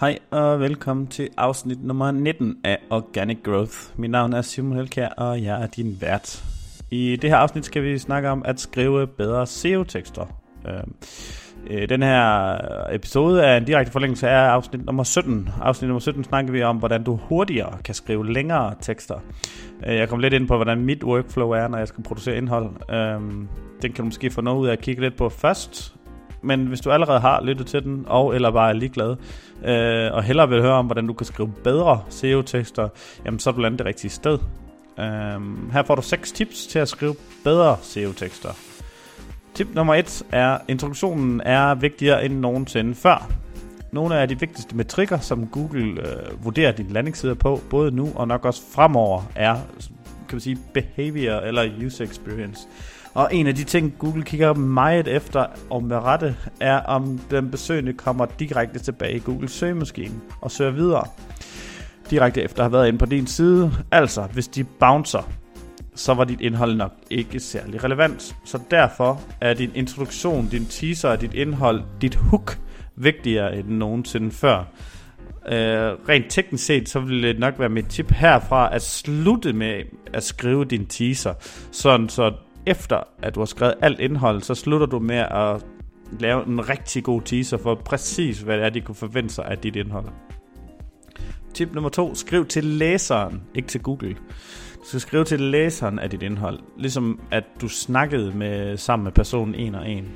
Hej og velkommen til afsnit nummer 19 af Organic Growth. Mit navn er Simon Helkær, og jeg er din vært. I det her afsnit skal vi snakke om at skrive bedre SEO-tekster. Øhm, øh, den her episode er en direkte forlængelse af afsnit nummer 17. Afsnit nummer 17 snakker vi om, hvordan du hurtigere kan skrive længere tekster. Øh, jeg kommer lidt ind på, hvordan mit workflow er, når jeg skal producere indhold. Øhm, den kan du måske få noget ud af at kigge lidt på først, men hvis du allerede har lyttet til den, og eller bare er ligeglad, øh, og hellere vil høre om, hvordan du kan skrive bedre SEO-tekster, jamen så er du landet det rigtige sted. Øh, her får du seks tips til at skrive bedre SEO-tekster. Tip nummer et er, introduktionen er vigtigere end nogensinde før. Nogle af de vigtigste metrikker, som Google øh, vurderer din landingsside på, både nu og nok også fremover, er kan man sige, behavior eller user experience. Og en af de ting, Google kigger meget efter, og med rette, er om den besøgende kommer direkte tilbage i Google søgemaskine og søger videre. Direkte efter at have været inde på din side. Altså, hvis de bouncer, så var dit indhold nok ikke særlig relevant. Så derfor er din introduktion, din teaser og dit indhold, dit hook, vigtigere end nogensinde før. Øh, rent teknisk set, så vil det nok være mit tip herfra at slutte med at skrive din teaser, sådan så efter at du har skrevet alt indhold, så slutter du med at lave en rigtig god teaser for præcis, hvad det er, de kunne forvente sig af dit indhold. Tip nummer to, skriv til læseren, ikke til Google. Du skal skrive til læseren af dit indhold, ligesom at du snakkede med sammen med personen en og en.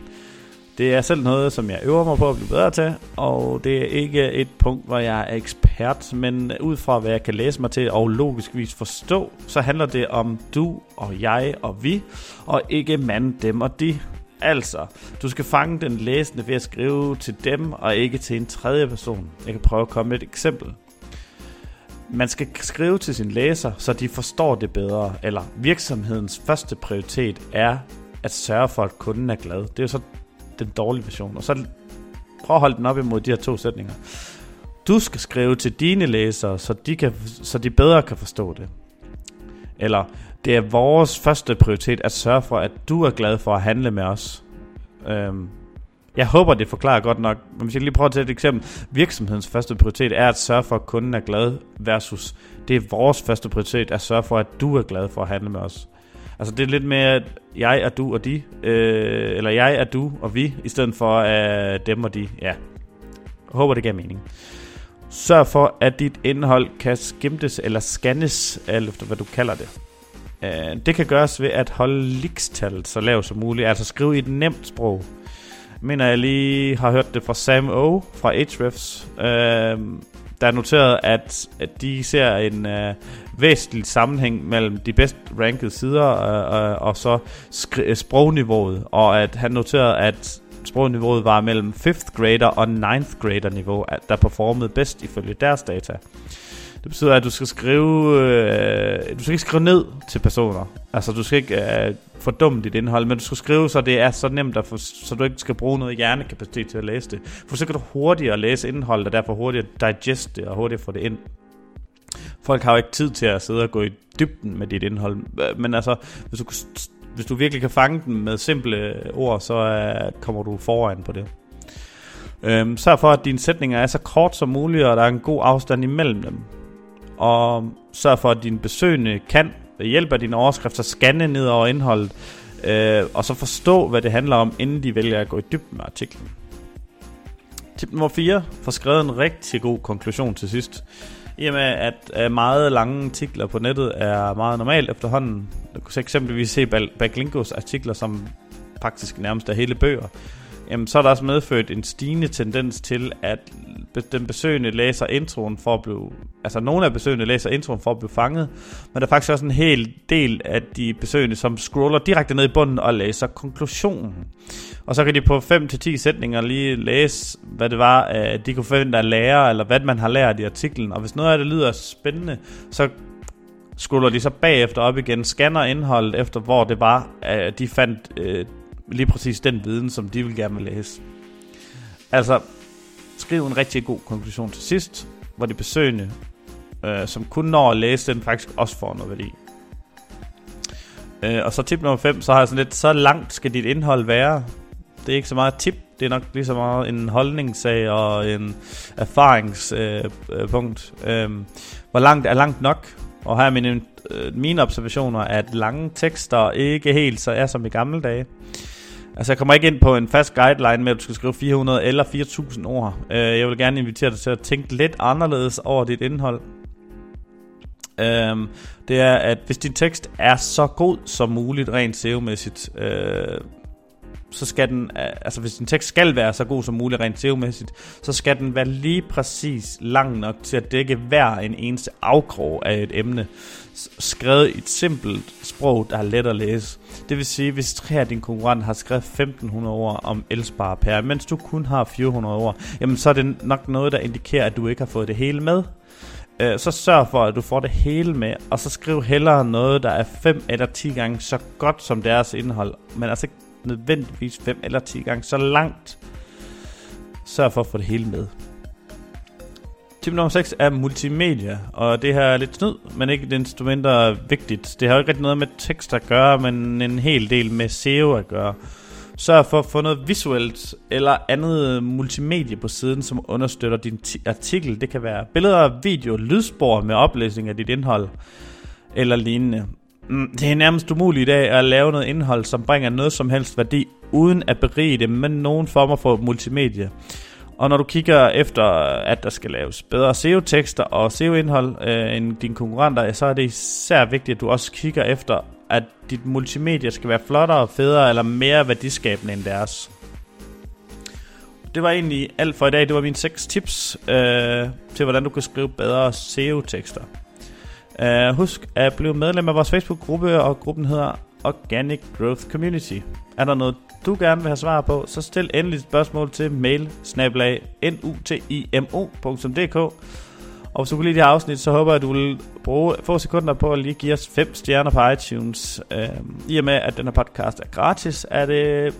Det er selv noget, som jeg øver mig på at blive bedre til, og det er ikke et punkt, hvor jeg er ekspert, men ud fra hvad jeg kan læse mig til og logiskvis forstå, så handler det om du og jeg og vi, og ikke mand, dem og de. Altså, du skal fange den læsende ved at skrive til dem og ikke til en tredje person. Jeg kan prøve at komme med et eksempel. Man skal skrive til sin læser, så de forstår det bedre, eller virksomhedens første prioritet er at sørge for, at kunden er glad. Det er jo så den dårlige version. Og så prøv at holde den op imod de her to sætninger. Du skal skrive til dine læsere, så de, kan, så de bedre kan forstå det. Eller, det er vores første prioritet at sørge for, at du er glad for at handle med os. Øhm, jeg håber, det forklarer godt nok. Men hvis jeg lige prøver at tage et eksempel. Virksomhedens første prioritet er at sørge for, at kunden er glad, versus det er vores første prioritet at sørge for, at du er glad for at handle med os. Altså det er lidt mere, at jeg er du og de, øh, eller jeg er du og vi, i stedet for øh, dem og de. Ja, jeg håber det giver mening. Sørg for, at dit indhold kan skimtes eller scannes, alt efter hvad du kalder det. Øh, det kan gøres ved at holde likstallet så lavt som muligt, altså skrive i et nemt sprog. Mener, jeg lige har hørt det fra Sam O. fra Ahrefs. Øh, der er noteret, at, at de ser en øh, væsentlig sammenhæng mellem de bedst rankede sider og så sprogniveauet, og at han noterede, at sprogniveauet var mellem 5th grader og 9th grader niveau, der performede bedst ifølge deres data. Det betyder, at du skal skrive, øh, du skal ikke skrive ned til personer. Altså, du skal ikke øh, fordumme dit indhold, men du skal skrive, så det er så nemt, at for, så du ikke skal bruge noget hjernekapacitet til at læse det. For så kan du hurtigere læse indholdet, og derfor hurtigere digest det, og hurtigere få det ind. Folk har jo ikke tid til at sidde og gå i dybden med dit indhold. Øh, men altså, hvis du, kunne hvis du virkelig kan fange den med simple ord, så uh, kommer du foran på det. Øhm, sørg for, at dine sætninger er så kort som muligt, og der er en god afstand imellem dem og sørg for, at dine besøgende kan ved hjælp af dine overskrifter scanne ned over indholdet, øh, og så forstå, hvad det handler om, inden de vælger at gå i dybden med artiklen. Tip nummer 4. Få skrevet en rigtig god konklusion til sidst. I og med, at øh, meget lange artikler på nettet er meget normalt efterhånden. Du kan eksempelvis se Backlingos artikler, som faktisk nærmest er hele bøger jamen, så er der også medført en stigende tendens til, at den besøgende læser introen for at blive... Altså, nogle af besøgende læser introen for at blive fanget, men der er faktisk også en hel del af de besøgende, som scroller direkte ned i bunden og læser konklusionen. Og så kan de på 5-10 sætninger lige læse, hvad det var, at de kunne forvente at lære, eller hvad man har lært i artiklen. Og hvis noget af det lyder spændende, så scroller de så bagefter op igen, scanner indholdet efter, hvor det var, at de fandt øh, lige præcis den viden, som de vil gerne vil læse. Altså, skriv en rigtig god konklusion til sidst, hvor de besøgende, øh, som kun når at læse den, faktisk også får noget værdi. Øh, og så tip nummer 5, så har jeg sådan lidt, så langt skal dit indhold være. Det er ikke så meget tip, Det er nok lige så meget en holdningssag og en erfaringspunkt. Øh, øh, øhm, hvor langt er langt nok? Og her er mine, øh, mine observationer, at lange tekster ikke helt så er som i gamle dage. Altså jeg kommer ikke ind på en fast guideline med, at du skal skrive 400 eller 4000 ord. Øh, jeg vil gerne invitere dig til at tænke lidt anderledes over dit indhold. Øhm, det er, at hvis din tekst er så god som muligt rent SEO-mæssigt, øh, så skal den, øh, altså hvis din tekst skal være så god som muligt rent SEO-mæssigt, så skal den være lige præcis lang nok til at dække hver en eneste afkrog af et emne, skrevet i et simpelt sprog, der er let at læse. Det vil sige, hvis tre af dine konkurrenter har skrevet 1500 ord om elsparepære, mens du kun har 400 ord, jamen så er det nok noget, der indikerer, at du ikke har fået det hele med. Øh, så sørg for, at du får det hele med, og så skriv hellere noget, der er 5 eller 10 gange så godt som deres indhold, men altså ikke nødvendigvis 5 eller 10 gange så langt. Sørg for at få det hele med. Tip nummer 6 er multimedia, og det her er lidt snyd, men ikke det mindre vigtigt. Det har jo ikke rigtig noget med tekst at gøre, men en hel del med SEO at gøre. Sørg for at få noget visuelt eller andet multimedie på siden, som understøtter din artikel. Det kan være billeder, video, lydspor med oplæsning af dit indhold eller lignende. Mm, det er nærmest umuligt i dag at lave noget indhold, som bringer noget som helst værdi, uden at berige det med nogen former for multimedie. Og når du kigger efter, at der skal laves bedre SEO-tekster og SEO-indhold øh, end dine konkurrenter, så er det især vigtigt, at du også kigger efter, at dit multimedia skal være flottere, federe eller mere værdiskabende end deres. Det var egentlig alt for i dag. Det var mine 6 tips øh, til, hvordan du kan skrive bedre SEO-tekster. Uh, husk at blive medlem af vores Facebook-gruppe, og gruppen hedder Organic Growth Community. Er der noget, du gerne vil have svar på, så stil endelig et spørgsmål til mail nutimo.dk Og hvis du kunne lide det her afsnit, så håber jeg, at du vil bruge få sekunder på at lige give os 5 stjerner på iTunes. Øh, I og med, at den her podcast er gratis, er det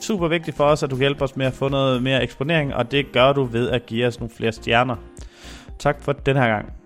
super vigtigt for os, at du hjælper os med at få noget mere eksponering, og det gør du ved at give os nogle flere stjerner. Tak for den her gang.